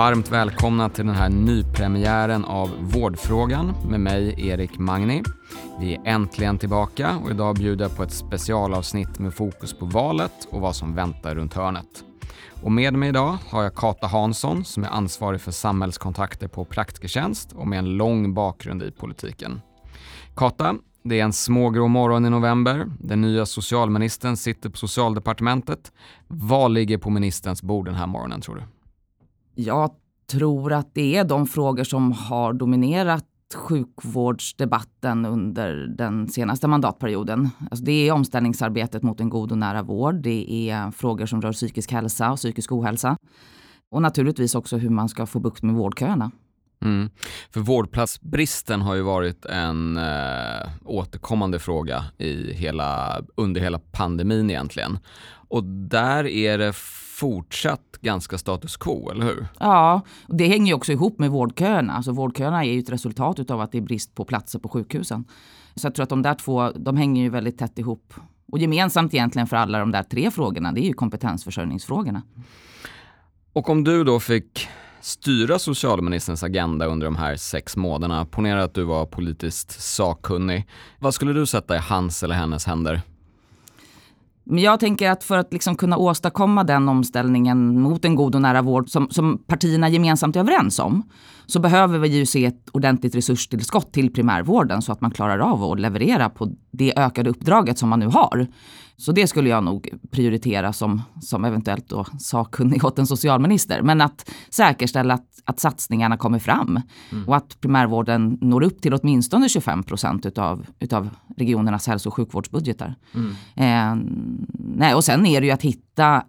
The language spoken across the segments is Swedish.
Varmt välkomna till den här nypremiären av Vårdfrågan med mig, Erik Magni. Vi är äntligen tillbaka och idag bjuder jag på ett specialavsnitt med fokus på valet och vad som väntar runt hörnet. Och med mig idag har jag Kata Hansson som är ansvarig för samhällskontakter på Praktikertjänst och med en lång bakgrund i politiken. Kata, det är en smågrå morgon i november. Den nya socialministern sitter på socialdepartementet. Vad ligger på ministerns bord den här morgonen tror du? Jag tror att det är de frågor som har dominerat sjukvårdsdebatten under den senaste mandatperioden. Alltså det är omställningsarbetet mot en god och nära vård. Det är frågor som rör psykisk hälsa och psykisk ohälsa. Och naturligtvis också hur man ska få bukt med vårdköerna. Mm. För vårdplatsbristen har ju varit en eh, återkommande fråga i hela, under hela pandemin egentligen. Och där är det fortsatt ganska status quo, eller hur? Ja, och det hänger ju också ihop med vårdköerna. Alltså vårdköerna är ju ett resultat av att det är brist på platser på sjukhusen. Så jag tror att de där två, de hänger ju väldigt tätt ihop. Och gemensamt egentligen för alla de där tre frågorna, det är ju kompetensförsörjningsfrågorna. Och om du då fick styra socialministerns agenda under de här sex månaderna, ponera att du var politiskt sakkunnig, vad skulle du sätta i hans eller hennes händer? Men jag tänker att för att liksom kunna åstadkomma den omställningen mot en god och nära vård som, som partierna gemensamt är överens om, så behöver vi ju se ett ordentligt resurstillskott till primärvården så att man klarar av att leverera på det ökade uppdraget som man nu har. Så det skulle jag nog prioritera som, som eventuellt då sakkunnig åt en socialminister. Men att säkerställa att, att satsningarna kommer fram mm. och att primärvården når upp till åtminstone 25 procent utav, utav regionernas hälso och sjukvårdsbudgetar. Mm. Eh, nej, och sen är det ju att hitta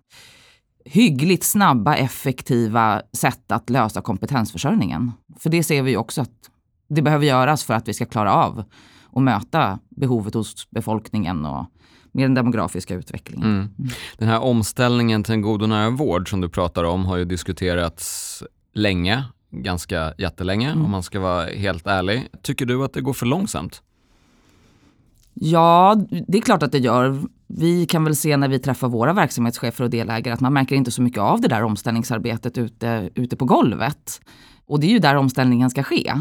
hyggligt snabba, effektiva sätt att lösa kompetensförsörjningen. För det ser vi också att det behöver göras för att vi ska klara av och möta behovet hos befolkningen och med den demografiska utvecklingen. Mm. Den här omställningen till en god och nära vård som du pratar om har ju diskuterats länge, ganska jättelänge mm. om man ska vara helt ärlig. Tycker du att det går för långsamt? Ja, det är klart att det gör. Vi kan väl se när vi träffar våra verksamhetschefer och delägare att man märker inte så mycket av det där omställningsarbetet ute, ute på golvet. Och det är ju där omställningen ska ske.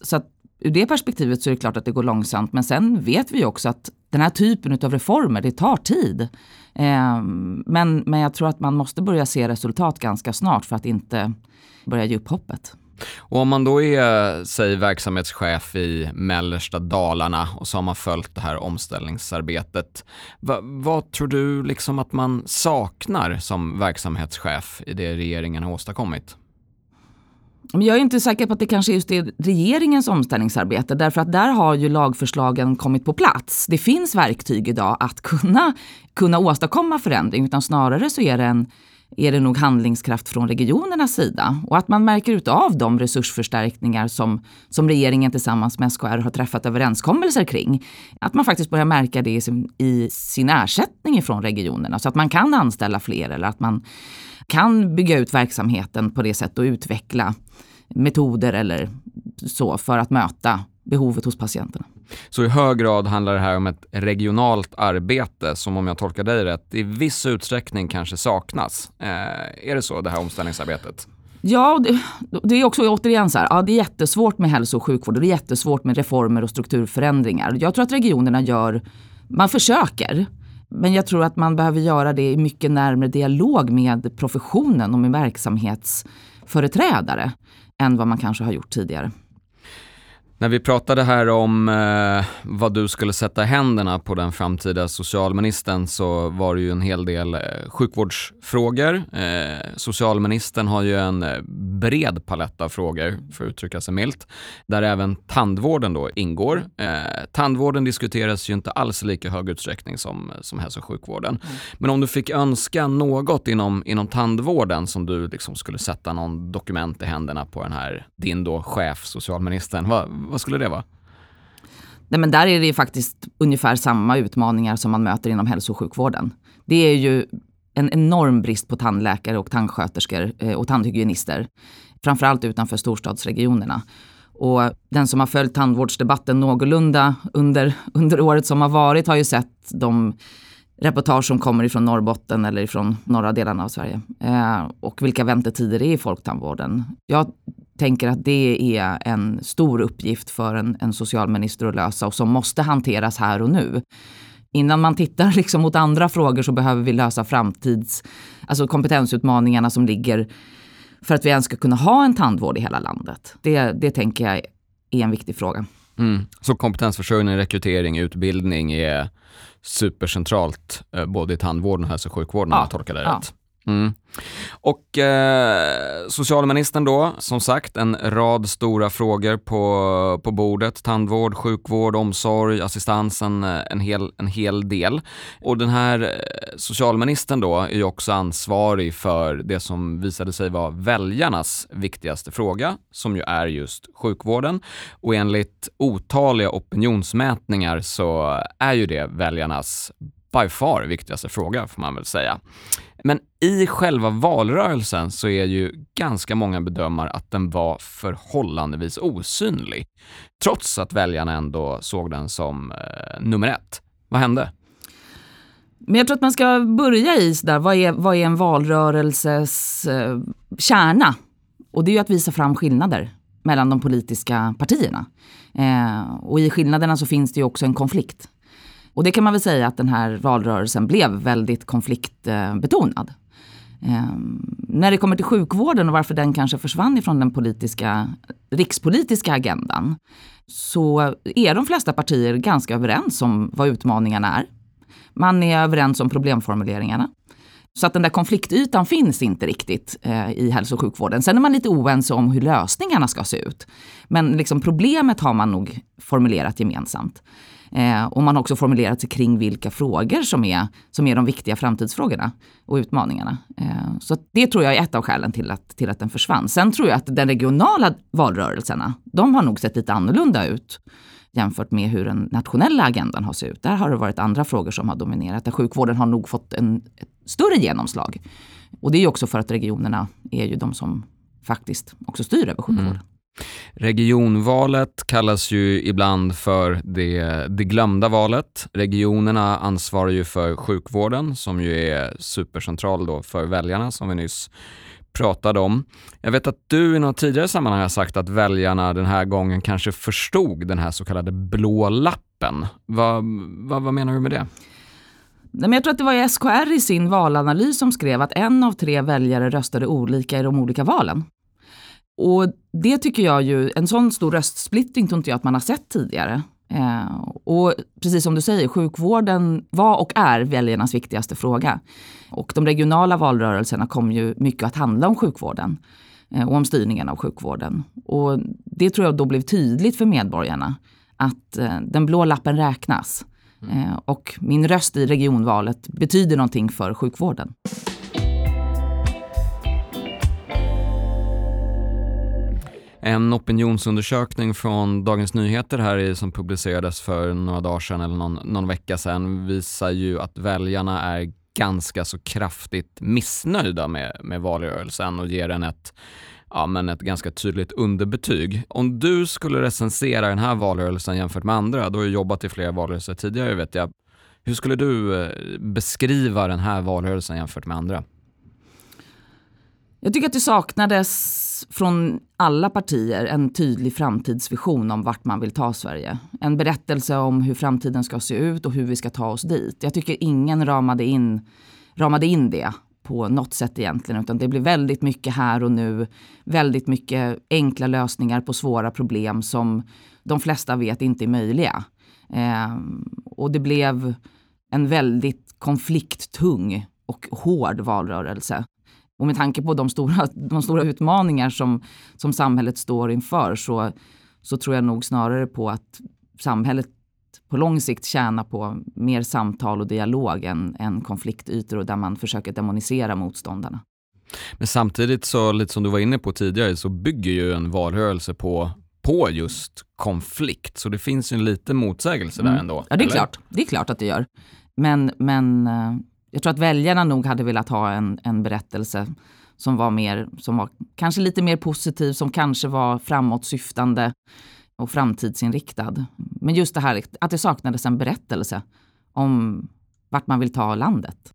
Så att ur det perspektivet så är det klart att det går långsamt. Men sen vet vi också att den här typen av reformer, det tar tid. Eh, men, men jag tror att man måste börja se resultat ganska snart för att inte börja ge upp hoppet. Och om man då är, säg verksamhetschef i mellersta Dalarna och så har man följt det här omställningsarbetet. Va, vad tror du liksom att man saknar som verksamhetschef i det regeringen har åstadkommit? Men jag är inte säker på att det kanske är just är regeringens omställningsarbete därför att där har ju lagförslagen kommit på plats. Det finns verktyg idag att kunna, kunna åstadkomma förändring utan snarare så är det, en, är det nog handlingskraft från regionernas sida och att man märker utav de resursförstärkningar som, som regeringen tillsammans med SKR har träffat överenskommelser kring. Att man faktiskt börjar märka det i sin, i sin ersättning från regionerna så att man kan anställa fler eller att man kan bygga ut verksamheten på det sättet och utveckla metoder eller så för att möta behovet hos patienterna. Så i hög grad handlar det här om ett regionalt arbete som om jag tolkar dig rätt i viss utsträckning kanske saknas. Eh, är det så det här omställningsarbetet? Ja, det, det, är också återigen så här, ja, det är jättesvårt med hälso och sjukvård och det är jättesvårt med reformer och strukturförändringar. Jag tror att regionerna gör, man försöker, men jag tror att man behöver göra det i mycket närmre dialog med professionen och med verksamhetsföreträdare än vad man kanske har gjort tidigare. När vi pratade här om eh, vad du skulle sätta händerna på den framtida socialministern så var det ju en hel del eh, sjukvårdsfrågor. Eh, socialministern har ju en eh, bred palett av frågor, för att uttrycka sig milt, där även tandvården då ingår. Eh, tandvården diskuteras ju inte alls i lika hög utsträckning som, som hälso och sjukvården. Mm. Men om du fick önska något inom, inom tandvården som du liksom skulle sätta någon dokument i händerna på den här, din då chef, socialministern, vad, vad skulle det vara? Nej, men där är det faktiskt ungefär samma utmaningar som man möter inom hälso och sjukvården. Det är ju en enorm brist på tandläkare och tandsköterskor eh, och tandhygienister. Framförallt utanför storstadsregionerna. Och den som har följt tandvårdsdebatten någorlunda under, under året som har varit har ju sett de reportage som kommer ifrån Norrbotten eller ifrån norra delarna av Sverige. Eh, och vilka väntetider det är i folktandvården. Jag tänker att det är en stor uppgift för en, en socialminister att lösa och som måste hanteras här och nu. Innan man tittar liksom mot andra frågor så behöver vi lösa framtids, alltså kompetensutmaningarna som ligger för att vi ens ska kunna ha en tandvård i hela landet. Det, det tänker jag är en viktig fråga. Mm. Så kompetensförsörjning, rekrytering, utbildning är supercentralt eh, både i tandvården och hälso och sjukvården ja. om jag tolkar det ja. rätt. Mm. Och eh, socialministern då, som sagt, en rad stora frågor på, på bordet. Tandvård, sjukvård, omsorg, assistansen, eh, en, hel, en hel del. Och den här eh, socialministern då är ju också ansvarig för det som visade sig vara väljarnas viktigaste fråga, som ju är just sjukvården. Och enligt otaliga opinionsmätningar så är ju det väljarnas by far viktigaste fråga får man väl säga. Men i själva valrörelsen så är ju ganska många bedömare att den var förhållandevis osynlig. Trots att väljarna ändå såg den som eh, nummer ett. Vad hände? Men jag tror att man ska börja i där, vad är, vad är en valrörelses eh, kärna? Och det är ju att visa fram skillnader mellan de politiska partierna. Eh, och i skillnaderna så finns det ju också en konflikt. Och det kan man väl säga att den här valrörelsen blev väldigt konfliktbetonad. Eh, när det kommer till sjukvården och varför den kanske försvann ifrån den politiska, rikspolitiska agendan så är de flesta partier ganska överens om vad utmaningarna är. Man är överens om problemformuleringarna. Så att den där konfliktytan finns inte riktigt eh, i hälso och sjukvården. Sen är man lite oense om hur lösningarna ska se ut. Men liksom problemet har man nog formulerat gemensamt. Eh, och man har också formulerat sig kring vilka frågor som är, som är de viktiga framtidsfrågorna och utmaningarna. Eh, så det tror jag är ett av skälen till att, till att den försvann. Sen tror jag att de regionala valrörelserna, de har nog sett lite annorlunda ut jämfört med hur den nationella agendan har sett ut. Där har det varit andra frågor som har dominerat. Där sjukvården har nog fått en, ett större genomslag. Och det är ju också för att regionerna är ju de som faktiskt också styr över sjukvården. Mm. Regionvalet kallas ju ibland för det, det glömda valet. Regionerna ansvarar ju för sjukvården som ju är supercentral då för väljarna som vi nyss pratade om. Jag vet att du i något tidigare sammanhang har sagt att väljarna den här gången kanske förstod den här så kallade blå lappen. Vad, vad, vad menar du med det? jag tror att det var SKR i sin valanalys som skrev att en av tre väljare röstade olika i de olika valen. Och det tycker jag ju, en sån stor röstsplittring tror inte jag att man har sett tidigare. Eh, och precis som du säger, sjukvården var och är väljarnas viktigaste fråga. Och de regionala valrörelserna kom ju mycket att handla om sjukvården eh, och om styrningen av sjukvården. Och det tror jag då blev tydligt för medborgarna att eh, den blå lappen räknas. Mm. Eh, och min röst i regionvalet betyder någonting för sjukvården. En opinionsundersökning från Dagens Nyheter här som publicerades för några dagar sedan eller någon, någon vecka sedan visar ju att väljarna är ganska så kraftigt missnöjda med, med valrörelsen och ger den ett, ja, men ett ganska tydligt underbetyg. Om du skulle recensera den här valrörelsen jämfört med andra, du har ju jobbat i flera valrörelser tidigare vet jag. Hur skulle du eh, beskriva den här valrörelsen jämfört med andra? Jag tycker att det saknades från alla partier en tydlig framtidsvision om vart man vill ta Sverige. En berättelse om hur framtiden ska se ut och hur vi ska ta oss dit. Jag tycker ingen ramade in, ramade in det på något sätt egentligen, utan det blir väldigt mycket här och nu. Väldigt mycket enkla lösningar på svåra problem som de flesta vet inte är möjliga. Eh, och det blev en väldigt konflikttung och hård valrörelse. Och med tanke på de stora, de stora utmaningar som, som samhället står inför så, så tror jag nog snarare på att samhället på lång sikt tjänar på mer samtal och dialog än, än konfliktytor och där man försöker demonisera motståndarna. Men samtidigt så, lite som du var inne på tidigare, så bygger ju en valrörelse på, på just konflikt. Så det finns ju en liten motsägelse mm. där ändå. Ja, det är eller? klart. Det är klart att det gör. Men, men eh, jag tror att väljarna nog hade velat ha en, en berättelse som var, mer, som var kanske lite mer positiv, som kanske var framåtsyftande och framtidsinriktad. Men just det här att det saknades en berättelse om vart man vill ta landet.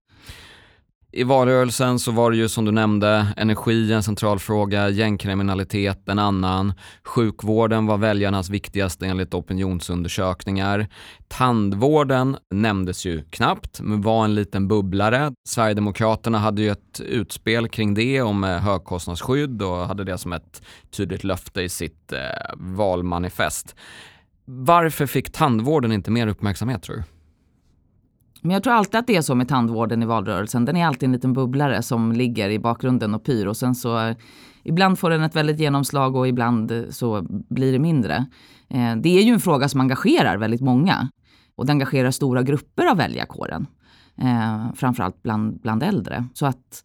I valrörelsen så var det ju som du nämnde energi en central fråga, gängkriminalitet en annan. Sjukvården var väljarnas viktigaste enligt opinionsundersökningar. Tandvården nämndes ju knappt, men var en liten bubblare. Sverigedemokraterna hade ju ett utspel kring det om eh, högkostnadsskydd och hade det som ett tydligt löfte i sitt eh, valmanifest. Varför fick tandvården inte mer uppmärksamhet tror du? Men jag tror alltid att det är så med tandvården i valrörelsen. Den är alltid en liten bubblare som ligger i bakgrunden och pyr och sen så eh, ibland får den ett väldigt genomslag och ibland eh, så blir det mindre. Eh, det är ju en fråga som engagerar väldigt många och det engagerar stora grupper av väljarkåren. Framförallt bland, bland äldre. Så att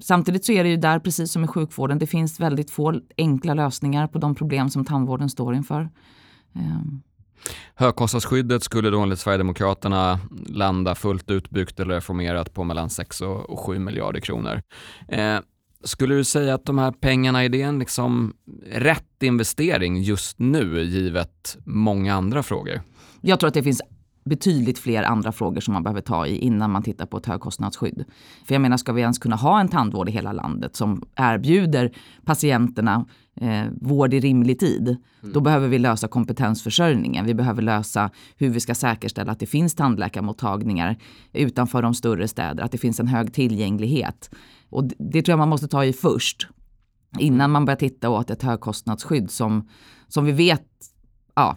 Samtidigt så är det ju där, precis som i sjukvården, det finns väldigt få enkla lösningar på de problem som tandvården står inför. Högkostnadsskyddet skulle då enligt Sverigedemokraterna landa fullt utbyggt eller reformerat på mellan 6 och 7 miljarder kronor. Eh, skulle du säga att de här pengarna, är det en liksom rätt investering just nu givet många andra frågor? Jag tror att det finns betydligt fler andra frågor som man behöver ta i innan man tittar på ett högkostnadsskydd. För jag menar, ska vi ens kunna ha en tandvård i hela landet som erbjuder patienterna eh, vård i rimlig tid, mm. då behöver vi lösa kompetensförsörjningen. Vi behöver lösa hur vi ska säkerställa att det finns tandläkarmottagningar utanför de större städer, att det finns en hög tillgänglighet. Och det tror jag man måste ta i först, innan man börjar titta åt ett högkostnadsskydd som, som vi vet, ja,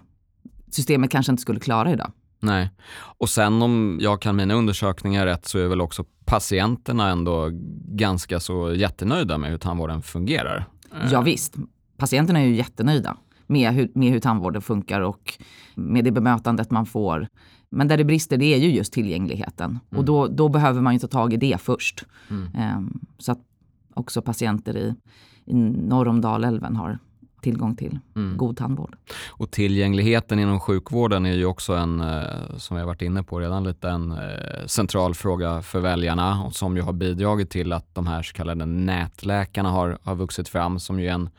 systemet kanske inte skulle klara idag. Nej, och sen om jag kan mina undersökningar rätt så är väl också patienterna ändå ganska så jättenöjda med hur tandvården fungerar. Ja, visst, patienterna är ju jättenöjda med hur, med hur tandvården funkar och med det bemötandet man får. Men där det brister det är ju just tillgängligheten mm. och då, då behöver man ju ta tag i det först. Mm. Um, så att också patienter i, i norr om Dalälven har tillgång till mm. god tandvård. Och tillgängligheten inom sjukvården är ju också en, eh, som vi har varit inne på redan, lite en eh, central fråga för väljarna och som ju har bidragit till att de här så kallade nätläkarna har, har vuxit fram som ju är en,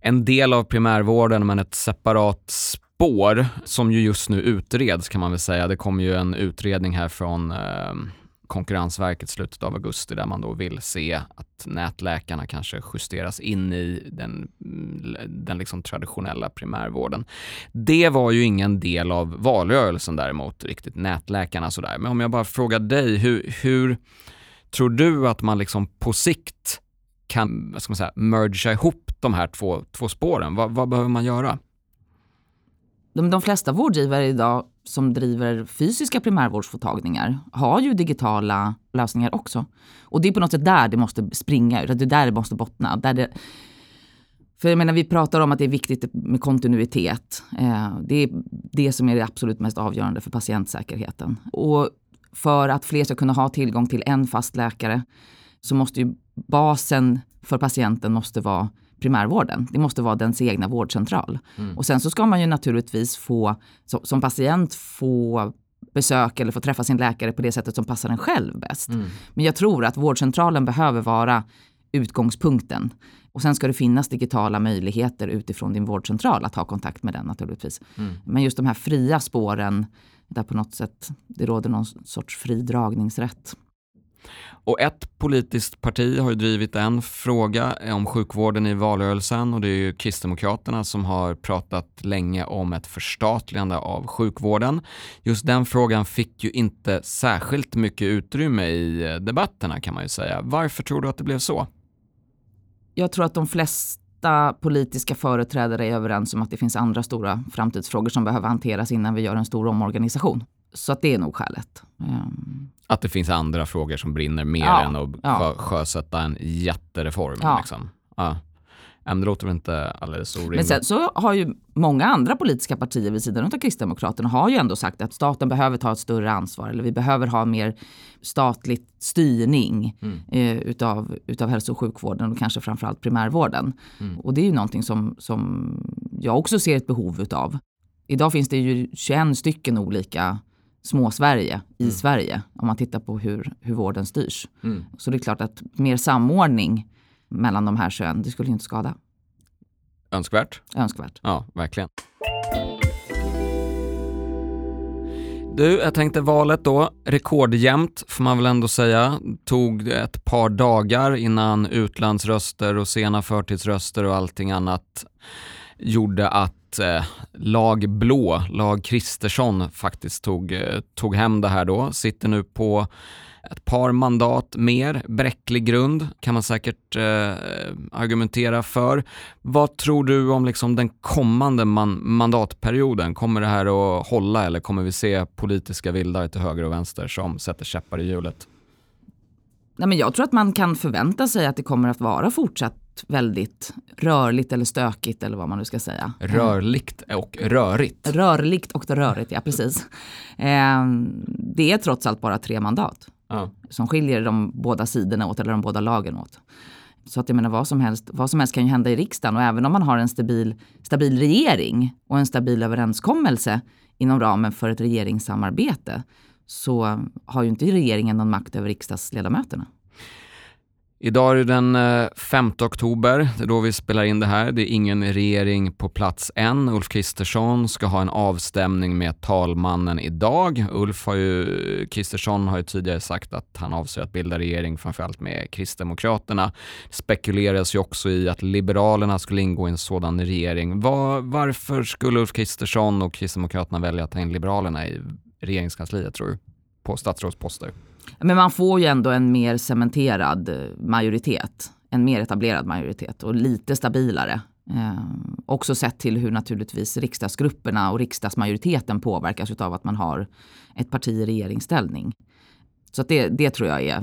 en del av primärvården men ett separat spår som ju just nu utreds kan man väl säga. Det kommer ju en utredning här från eh, Konkurrensverket slutet av augusti där man då vill se att nätläkarna kanske justeras in i den, mm, den liksom traditionella primärvården. Det var ju ingen del av valrörelsen däremot, riktigt nätläkarna sådär. Men om jag bara frågar dig, hur, hur tror du att man liksom på sikt kan, vad ska man säga, mergea ihop de här två, två spåren? Vad, vad behöver man göra? De, de flesta vårdgivare idag som driver fysiska primärvårdsmottagningar har ju digitala lösningar också. Och det är på något sätt där det måste springa, det är där det måste bottna. Där det, för jag menar, vi pratar om att det är viktigt med kontinuitet. Eh, det är det som är det absolut mest avgörande för patientsäkerheten. Och för att fler ska kunna ha tillgång till en fast läkare så måste ju basen för patienten måste vara primärvården. Det måste vara dens egna vårdcentral. Mm. Och sen så ska man ju naturligtvis få, som patient få besök eller få träffa sin läkare på det sättet som passar en själv bäst. Mm. Men jag tror att vårdcentralen behöver vara utgångspunkten. Och sen ska det finnas digitala möjligheter utifrån din vårdcentral att ha kontakt med den naturligtvis. Mm. Men just de här fria spåren där på något sätt det råder någon sorts fri dragningsrätt. Och ett politiskt parti har ju drivit en fråga eh, om sjukvården i valrörelsen och det är ju Kristdemokraterna som har pratat länge om ett förstatligande av sjukvården. Just den frågan fick ju inte särskilt mycket utrymme i eh, debatterna kan man ju säga. Varför tror du att det blev så? Jag tror att de flesta politiska företrädare är överens om att det finns andra stora framtidsfrågor som behöver hanteras innan vi gör en stor omorganisation. Så att det är nog skälet. Um. Att det finns andra frågor som brinner mer ja, än att ja. sjösätta en jättereform. Ja. Liksom. Ja. Men det låter väl inte alldeles orimligt. Men sen så har ju många andra politiska partier vid sidan av Kristdemokraterna har ju ändå sagt att staten behöver ta ett större ansvar eller vi behöver ha mer statlig styrning mm. eh, utav, utav hälso och sjukvården och kanske framförallt primärvården. Mm. Och det är ju någonting som, som jag också ser ett behov utav. Idag finns det ju 21 stycken olika små-Sverige i mm. Sverige om man tittar på hur, hur vården styrs. Mm. Så det är klart att mer samordning mellan de här kön, det skulle inte skada. Önskvärt. Önskvärt. Ja, verkligen. Du, jag tänkte valet då, rekordjämnt får man väl ändå säga. Tog ett par dagar innan utlandsröster och sena förtidsröster och allting annat gjorde att eh, lag blå, lag Kristersson faktiskt tog, eh, tog hem det här då. Sitter nu på ett par mandat mer, bräcklig grund kan man säkert eh, argumentera för. Vad tror du om liksom den kommande man mandatperioden? Kommer det här att hålla eller kommer vi se politiska vildar till höger och vänster som sätter käppar i hjulet? Nej, men jag tror att man kan förvänta sig att det kommer att vara fortsatt väldigt rörligt eller stökigt eller vad man nu ska säga. Rörligt och rörigt. Rörligt och rörigt, ja precis. Eh, det är trots allt bara tre mandat Ja. som skiljer de båda sidorna åt eller de båda lagen åt. Så att jag menar vad som helst, vad som helst kan ju hända i riksdagen och även om man har en stabil, stabil regering och en stabil överenskommelse inom ramen för ett regeringssamarbete så har ju inte regeringen någon makt över riksdagsledamöterna. Idag är det den eh, 5 oktober, det är då vi spelar in det här. Det är ingen regering på plats än. Ulf Kristersson ska ha en avstämning med talmannen idag. Ulf har ju, Kristersson har ju tidigare sagt att han avser att bilda regering framförallt med Kristdemokraterna. Det spekuleras ju också i att Liberalerna skulle ingå i en sådan regering. Var, varför skulle Ulf Kristersson och Kristdemokraterna välja att ta in Liberalerna i regeringskansliet tror du? På statsrådsposter? Men man får ju ändå en mer cementerad eh, majoritet. En mer etablerad majoritet och lite stabilare. Eh, också sett till hur naturligtvis riksdagsgrupperna och riksdagsmajoriteten påverkas av att man har ett parti i regeringsställning. Så det, det tror jag är,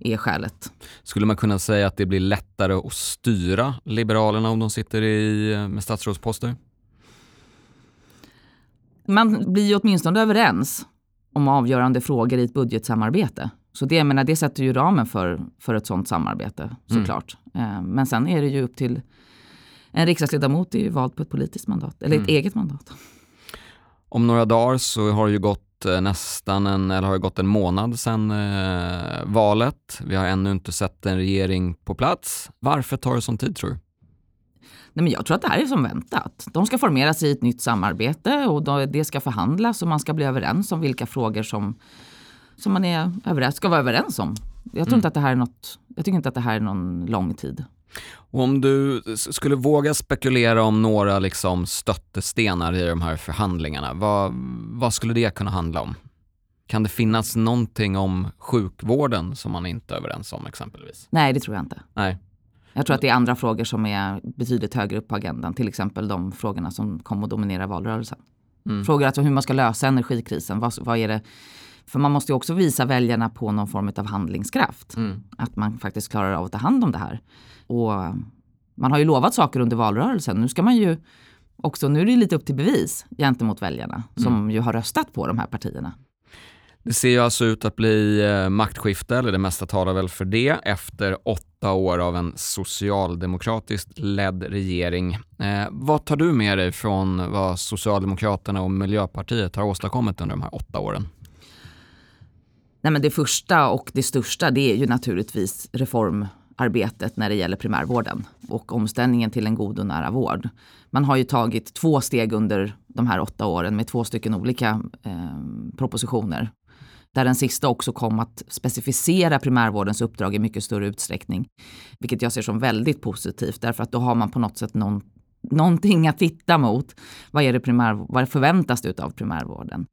är skälet. Skulle man kunna säga att det blir lättare att styra Liberalerna om de sitter i, med statsrådsposter? Man blir ju åtminstone överens om avgörande frågor i ett budgetsamarbete. Så det, jag menar, det sätter ju ramen för, för ett sådant samarbete såklart. Mm. Men sen är det ju upp till en riksdagsledamot är ju vald på ett politiskt mandat, eller ett Mm. eget mandat. Om några dagar så har det ju gått eh, nästan en, eller har gått en månad sedan eh, valet. Vi har ännu inte sett en regering på plats. Varför tar det sån tid tror du? Nej, men jag tror att det här är som väntat. De ska formera sig i ett nytt samarbete och det ska förhandlas och man ska bli överens om vilka frågor som, som man är överens, ska vara överens om. Jag tror inte att det här är något, jag tycker inte att det här är någon lång tid. Och om du skulle våga spekulera om några liksom stöttestenar i de här förhandlingarna, vad, vad skulle det kunna handla om? Kan det finnas någonting om sjukvården som man inte är överens om exempelvis? Nej, det tror jag inte. Nej. Jag tror att det är andra frågor som är betydligt högre upp på agendan. Till exempel de frågorna som kommer att dominera valrörelsen. Mm. Frågor alltså hur man ska lösa energikrisen. Vad, vad är det? För man måste ju också visa väljarna på någon form av handlingskraft. Mm. Att man faktiskt klarar av att ta hand om det här. Och man har ju lovat saker under valrörelsen. Nu ska man ju också, nu är det lite upp till bevis gentemot väljarna. Som ju har röstat på de här partierna. Det ser ju alltså ut att bli eh, maktskifte, eller det mesta talar väl för det, efter åtta år av en socialdemokratiskt ledd regering. Eh, vad tar du med dig från vad Socialdemokraterna och Miljöpartiet har åstadkommit under de här åtta åren? Nej, men det första och det största det är ju naturligtvis reformarbetet när det gäller primärvården och omställningen till en god och nära vård. Man har ju tagit två steg under de här åtta åren med två stycken olika eh, propositioner. Där den sista också kom att specificera primärvårdens uppdrag i mycket större utsträckning. Vilket jag ser som väldigt positivt därför att då har man på något sätt någon, någonting att titta mot. Vad, är det primär, vad förväntas det av primärvården?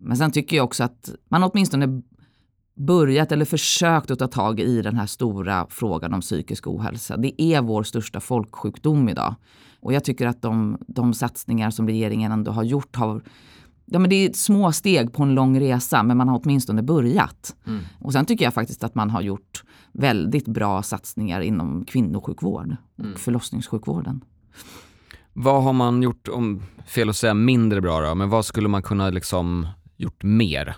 Men sen tycker jag också att man åtminstone börjat eller försökt att ta tag i den här stora frågan om psykisk ohälsa. Det är vår största folksjukdom idag. Och jag tycker att de, de satsningar som regeringen ändå har gjort har Ja, men det är små steg på en lång resa, men man har åtminstone börjat. Och sen tycker jag faktiskt att man har gjort väldigt bra satsningar inom kvinnosjukvård och förlossningssjukvården. Vad har man gjort, om fel att säga mindre bra då, men vad skulle man kunna liksom gjort mer?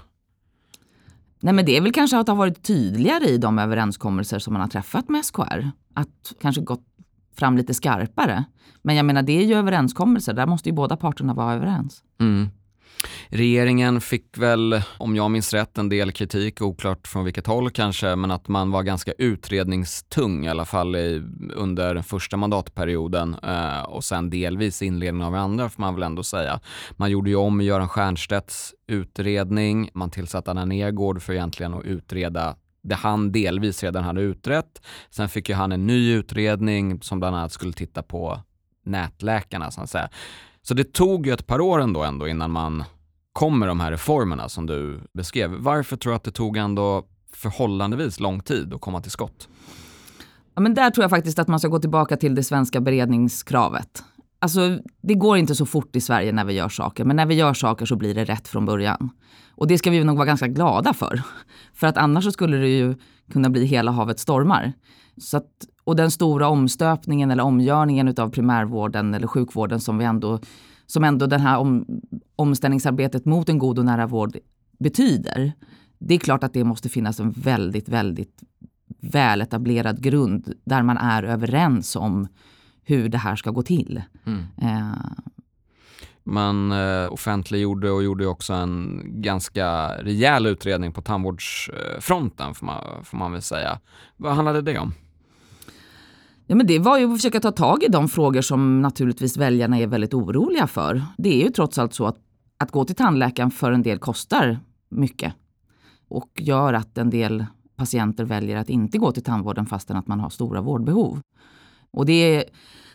Nej, men det är väl kanske att ha varit tydligare i de överenskommelser som man har träffat med SKR. Att kanske gått fram lite skarpare. Men jag menar, det är ju överenskommelser. Där måste ju båda parterna vara överens. Mm. Regeringen fick väl, om jag minns rätt, en del kritik, oklart från vilket håll kanske, men att man var ganska utredningstung i alla fall i, under den första mandatperioden eh, och sen delvis inledningen av andra får man väl ändå säga. Man gjorde ju om Göran Stiernstedts utredning, man tillsatte Anna Nergård för egentligen att utreda det han delvis redan hade utrett. Sen fick ju han en ny utredning som bland annat skulle titta på nätläkarna så att säga. Så det tog ju ett par år ändå, ändå innan man kom med de här reformerna som du beskrev. Varför tror du att det tog ändå förhållandevis lång tid att komma till skott? Ja, men där tror jag faktiskt att man ska gå tillbaka till det svenska beredningskravet. Alltså, det går inte så fort i Sverige när vi gör saker, men när vi gör saker så blir det rätt från början. Och det ska vi nog vara ganska glada för. För att annars så skulle det ju kunna bli hela havet stormar. Så att, och den stora omstöpningen eller omgörningen av primärvården eller sjukvården som vi ändå, som ändå den här om, omställningsarbetet mot en god och nära vård betyder. Det är klart att det måste finnas en väldigt, väldigt väletablerad grund där man är överens om hur det här ska gå till. Mm. Eh, man eh, offentliggjorde och gjorde också en ganska rejäl utredning på tandvårdsfronten får man, får man väl säga. Vad handlade det om? Ja, men det var ju att försöka ta tag i de frågor som naturligtvis väljarna är väldigt oroliga för. Det är ju trots allt så att, att gå till tandläkaren för en del kostar mycket och gör att en del patienter väljer att inte gå till tandvården fastän att man har stora vårdbehov. Och det är,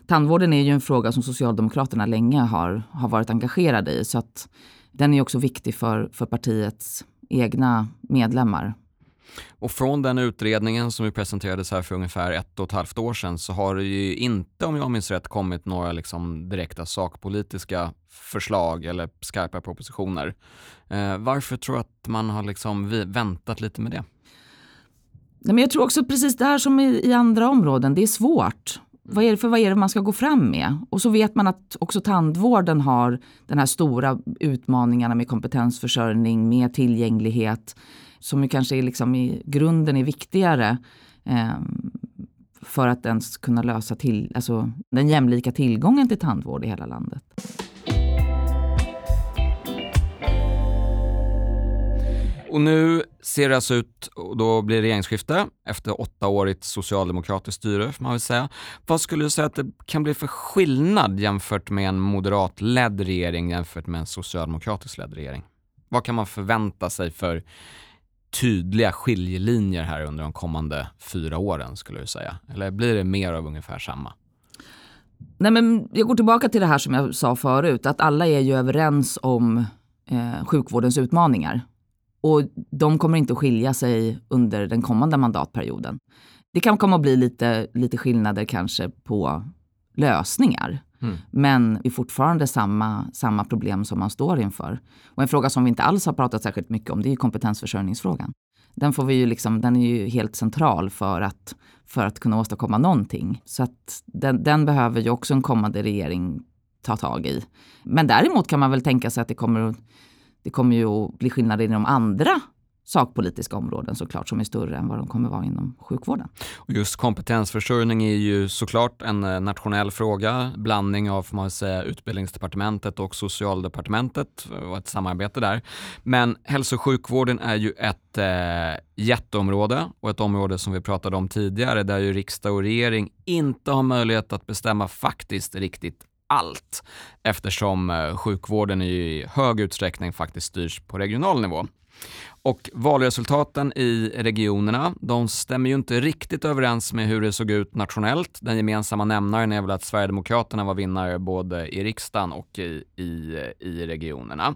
tandvården är ju en fråga som Socialdemokraterna länge har, har varit engagerade i så att den är också viktig för, för partiets egna medlemmar. Och från den utredningen som ju presenterades här för ungefär ett och ett halvt år sedan så har det ju inte, om jag minns rätt, kommit några liksom direkta sakpolitiska förslag eller skarpa propositioner. Eh, varför tror du att man har liksom väntat lite med det? men jag tror också precis det här som i, i andra områden, det är svårt. Vad är det för vad är det man ska gå fram med? Och så vet man att också tandvården har den här stora utmaningarna med kompetensförsörjning, med tillgänglighet som ju kanske är liksom i grunden är viktigare eh, för att ens kunna lösa till, alltså, den jämlika tillgången till tandvård i hela landet. Och nu ser det alltså ut, och då blir det regeringsskifte efter åttaårigt socialdemokratiskt styre får man väl säga. Vad skulle du säga att det kan bli för skillnad jämfört med en moderatledd regering jämfört med en socialdemokratiskt ledd regering? Vad kan man förvänta sig för tydliga skiljelinjer här under de kommande fyra åren skulle du säga? Eller blir det mer av ungefär samma? Nej, men jag går tillbaka till det här som jag sa förut, att alla är ju överens om eh, sjukvårdens utmaningar. Och de kommer inte att skilja sig under den kommande mandatperioden. Det kan komma att bli lite, lite skillnader kanske på lösningar. Mm. Men det är fortfarande samma, samma problem som man står inför. Och en fråga som vi inte alls har pratat särskilt mycket om det är kompetensförsörjningsfrågan. Den, får vi ju liksom, den är ju helt central för att, för att kunna åstadkomma någonting. Så att den, den behöver ju också en kommande regering ta tag i. Men däremot kan man väl tänka sig att det kommer det kommer ju att bli skillnader inom andra sakpolitiska områden såklart som är större än vad de kommer vara inom sjukvården. Just kompetensförsörjning är ju såklart en eh, nationell fråga, blandning av får man säga, utbildningsdepartementet och socialdepartementet eh, och ett samarbete där. Men hälso och sjukvården är ju ett eh, jätteområde och ett område som vi pratade om tidigare där ju riksdag och regering inte har möjlighet att bestämma faktiskt riktigt allt eftersom eh, sjukvården i hög utsträckning faktiskt styrs på regional nivå. Och valresultaten i regionerna, de stämmer ju inte riktigt överens med hur det såg ut nationellt. Den gemensamma nämnaren är väl att Sverigedemokraterna var vinnare både i riksdagen och i, i, i regionerna.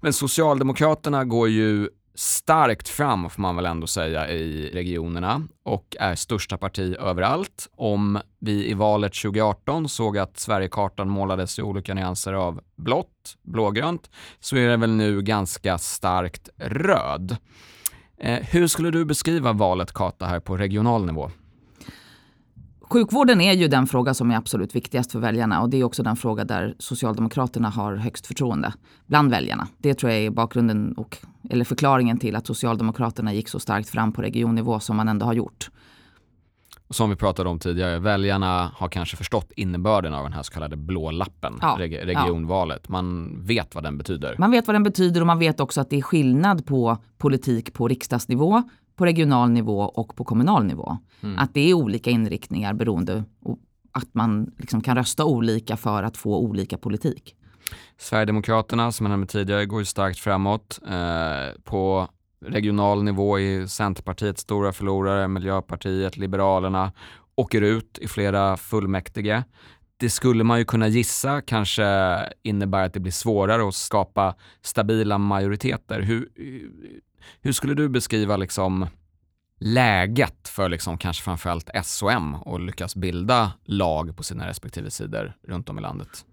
Men Socialdemokraterna går ju starkt fram får man väl ändå säga i regionerna och är största parti överallt. Om vi i valet 2018 såg att Sverigekartan målades i olika nyanser av blått, blågrönt, så är det väl nu ganska starkt röd. Eh, hur skulle du beskriva valet Kata här på regional nivå? Sjukvården är ju den fråga som är absolut viktigast för väljarna och det är också den fråga där Socialdemokraterna har högst förtroende bland väljarna. Det tror jag är bakgrunden och, eller förklaringen till att Socialdemokraterna gick så starkt fram på regionnivå som man ändå har gjort. som vi pratade om tidigare, väljarna har kanske förstått innebörden av den här så kallade blå lappen, Ja, reg- regionvalet. Man vet vad den betyder. Man vet vad den betyder och man vet också att det är skillnad på politik på riksdagsnivå, på regional nivå och på kommunal nivå. Att det är olika inriktningar beroende och att man liksom kan rösta olika för att få olika politik. Sverigedemokraterna, som jag nämnde tidigare, går ju starkt framåt. Eh, på regional nivå är Centerpartiet stora förlorare, Miljöpartiet, Liberalerna åker ut i flera fullmäktige. Det skulle man ju kunna gissa kanske innebär att det blir svårare att skapa stabila majoriteter. Hur, hur skulle du beskriva liksom läget för liksom kanske framförallt S och M och lyckas bilda lag på sina respektive sidor runt om i landet?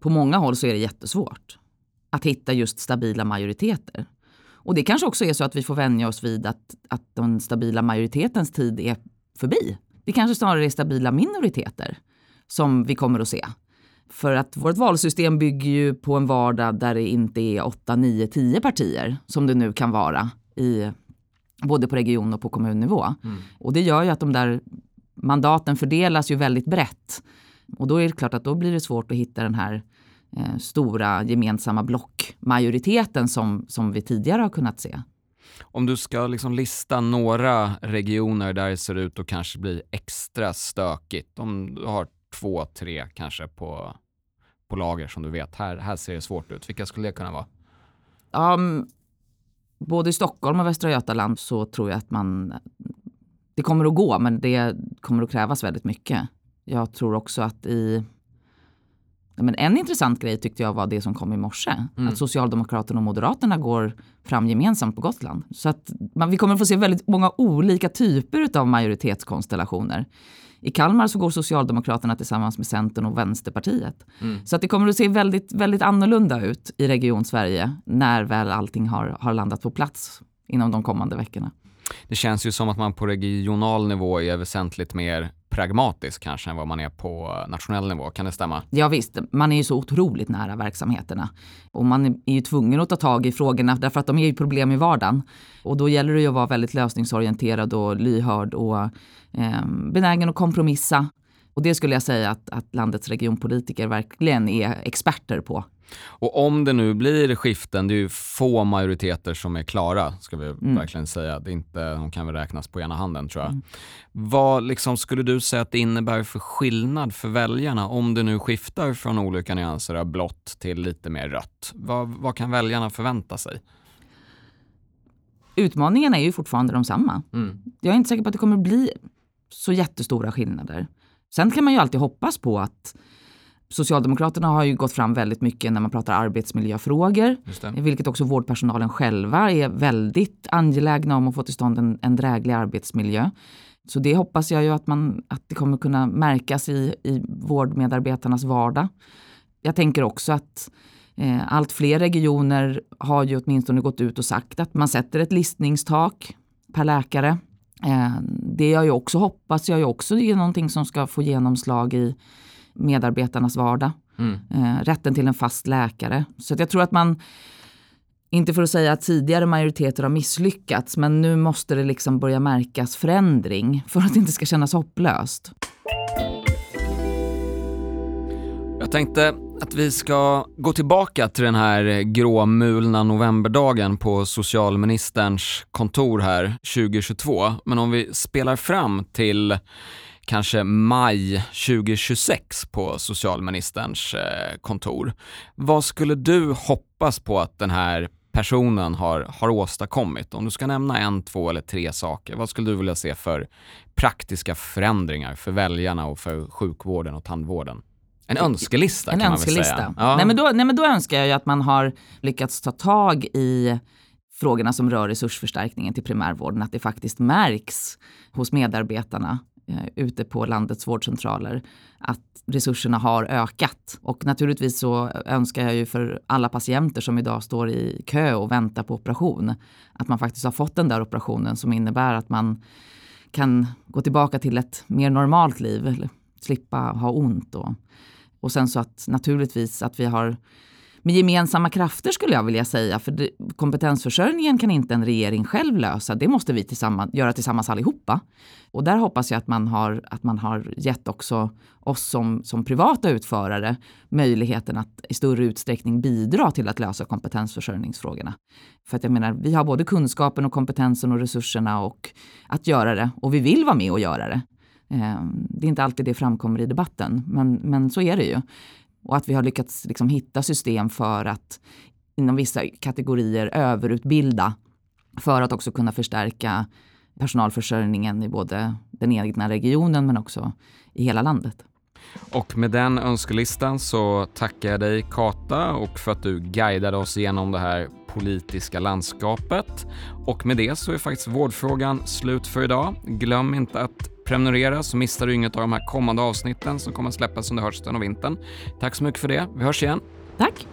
På många håll så är det jättesvårt att hitta just stabila majoriteter. Och det kanske också är så att vi får vänja oss vid att, att den stabila majoritetens tid är förbi. Det kanske snarare är stabila minoriteter som vi kommer att se. För att vårt valsystem bygger ju på en vardag där det inte är 8, 9, 10 partier som det nu kan vara i både på region och på kommunnivå. Och det gör ju att de där mandaten fördelas ju väldigt brett. Och då är det klart att då blir det svårt att hitta den här eh, stora gemensamma blockmajoriteten som, som vi tidigare har kunnat se. Om du ska liksom lista några regioner där det ser ut att kanske bli extra stökigt, om du har två, tre kanske på, på lager som du vet, här, här ser det svårt ut. Vilka skulle det kunna vara? Mm, både i Stockholm och Västra Götaland så tror jag att man... Det kommer att gå, men det kommer att krävas väldigt mycket. Jag tror också att i... Men en intressant grej tyckte jag var det som kom i morse. Att Socialdemokraterna och Moderaterna går fram gemensamt på Gotland. Så att man, vi kommer att få se väldigt många olika typer av majoritetskonstellationer. I Kalmar så går Socialdemokraterna tillsammans med Centern och Vänsterpartiet. Så att det kommer att se väldigt, väldigt annorlunda ut i Region Sverige när väl allting har, har landat på plats inom de kommande veckorna. Det känns ju som att man på regional nivå är väsentligt mer pragmatisk kanske än vad man är på nationell nivå. Kan det stämma? Ja visst, man är ju så otroligt nära verksamheterna. Och man är ju tvungen att ta tag i frågorna därför att de är ju problem i vardagen. Och då gäller det ju att vara väldigt lösningsorienterad och lyhörd och eh, benägen att kompromissa. Och det skulle jag säga att, att landets regionpolitiker verkligen är experter på. Och om det nu blir skiften, det är ju få majoriteter som är klara, ska vi verkligen säga. Det är inte, de kan väl räknas på ena handen tror jag. Vad liksom skulle du säga att det innebär för skillnad för väljarna om det nu skiftar från olika nyanser av blått till lite mer rött? Vad, vad kan väljarna förvänta sig? Utmaningarna är ju fortfarande de samma. Jag är inte säker på att det kommer bli så jättestora skillnader. Sen kan man ju alltid hoppas på att Socialdemokraterna har ju gått fram väldigt mycket när man pratar arbetsmiljöfrågor, vilket också vårdpersonalen själva är väldigt angelägna om att få till stånd en, en dräglig arbetsmiljö. Så det hoppas jag ju att, man, att det kommer kunna märkas i, i vårdmedarbetarnas vardag. Jag tänker också att eh, allt fler regioner har ju åtminstone gått ut och sagt att man sätter ett listningstak per läkare. Eh, det jag ju också hoppas jag ju också är någonting som ska få genomslag i medarbetarnas vardag. Eh, rätten till en fast läkare. Så jag tror att man, inte för att säga att tidigare majoriteter har misslyckats, men nu måste det liksom börja märkas förändring för att det inte ska kännas hopplöst. Tänkte att vi ska gå tillbaka till den här gråmulna novemberdagen på socialministerns kontor här 2022. Men om vi spelar fram till kanske maj 2026 på socialministerns eh, kontor. Vad skulle du hoppas på att den här personen har, har åstadkommit? Om du ska nämna en, två eller tre saker, vad skulle du vilja se för praktiska förändringar för väljarna och för sjukvården och tandvården? En önskelista En kan man väl önskelista. säga. Ja. Nej, men då, nej men då önskar jag ju att man har lyckats ta tag i frågorna som rör resursförstärkningen till primärvården. Att det faktiskt märks hos medarbetarna eh, ute på landets vårdcentraler att resurserna har ökat. Och naturligtvis så önskar jag ju för alla patienter som idag står i kö och väntar på operation att man faktiskt har fått den där operationen som innebär att man kan gå tillbaka till ett mer normalt liv, eller slippa ha ont. Och, och sen så att naturligtvis att vi har med gemensamma krafter skulle jag vilja säga. För det, kompetensförsörjningen kan inte en regering själv lösa. Det måste vi tillsammans, göra tillsammans allihopa. Och där hoppas jag att man har, att man har gett också oss som, som privata utförare möjligheten att i större utsträckning bidra till att lösa kompetensförsörjningsfrågorna. För att jag menar, vi har både kunskapen och kompetensen och resurserna och att göra det. Och vi vill vara med och göra det. Ehm, det är inte alltid det framkommer i debatten, men, men så är det ju. Och att vi har lyckats liksom hitta system för att inom vissa kategorier överutbilda för att också kunna förstärka personalförsörjningen i både den egna regionen men också i hela landet. Och med den önskelistan så tackar jag dig Kata och för att du guidade oss genom det här politiska landskapet. Och med det så är faktiskt vårdfrågan slut för idag. Glöm inte att prenumerera så missar du inget av de här kommande avsnitten som kommer att släppas under hösten och vintern. Tack så mycket för det. Vi hörs igen. Tack.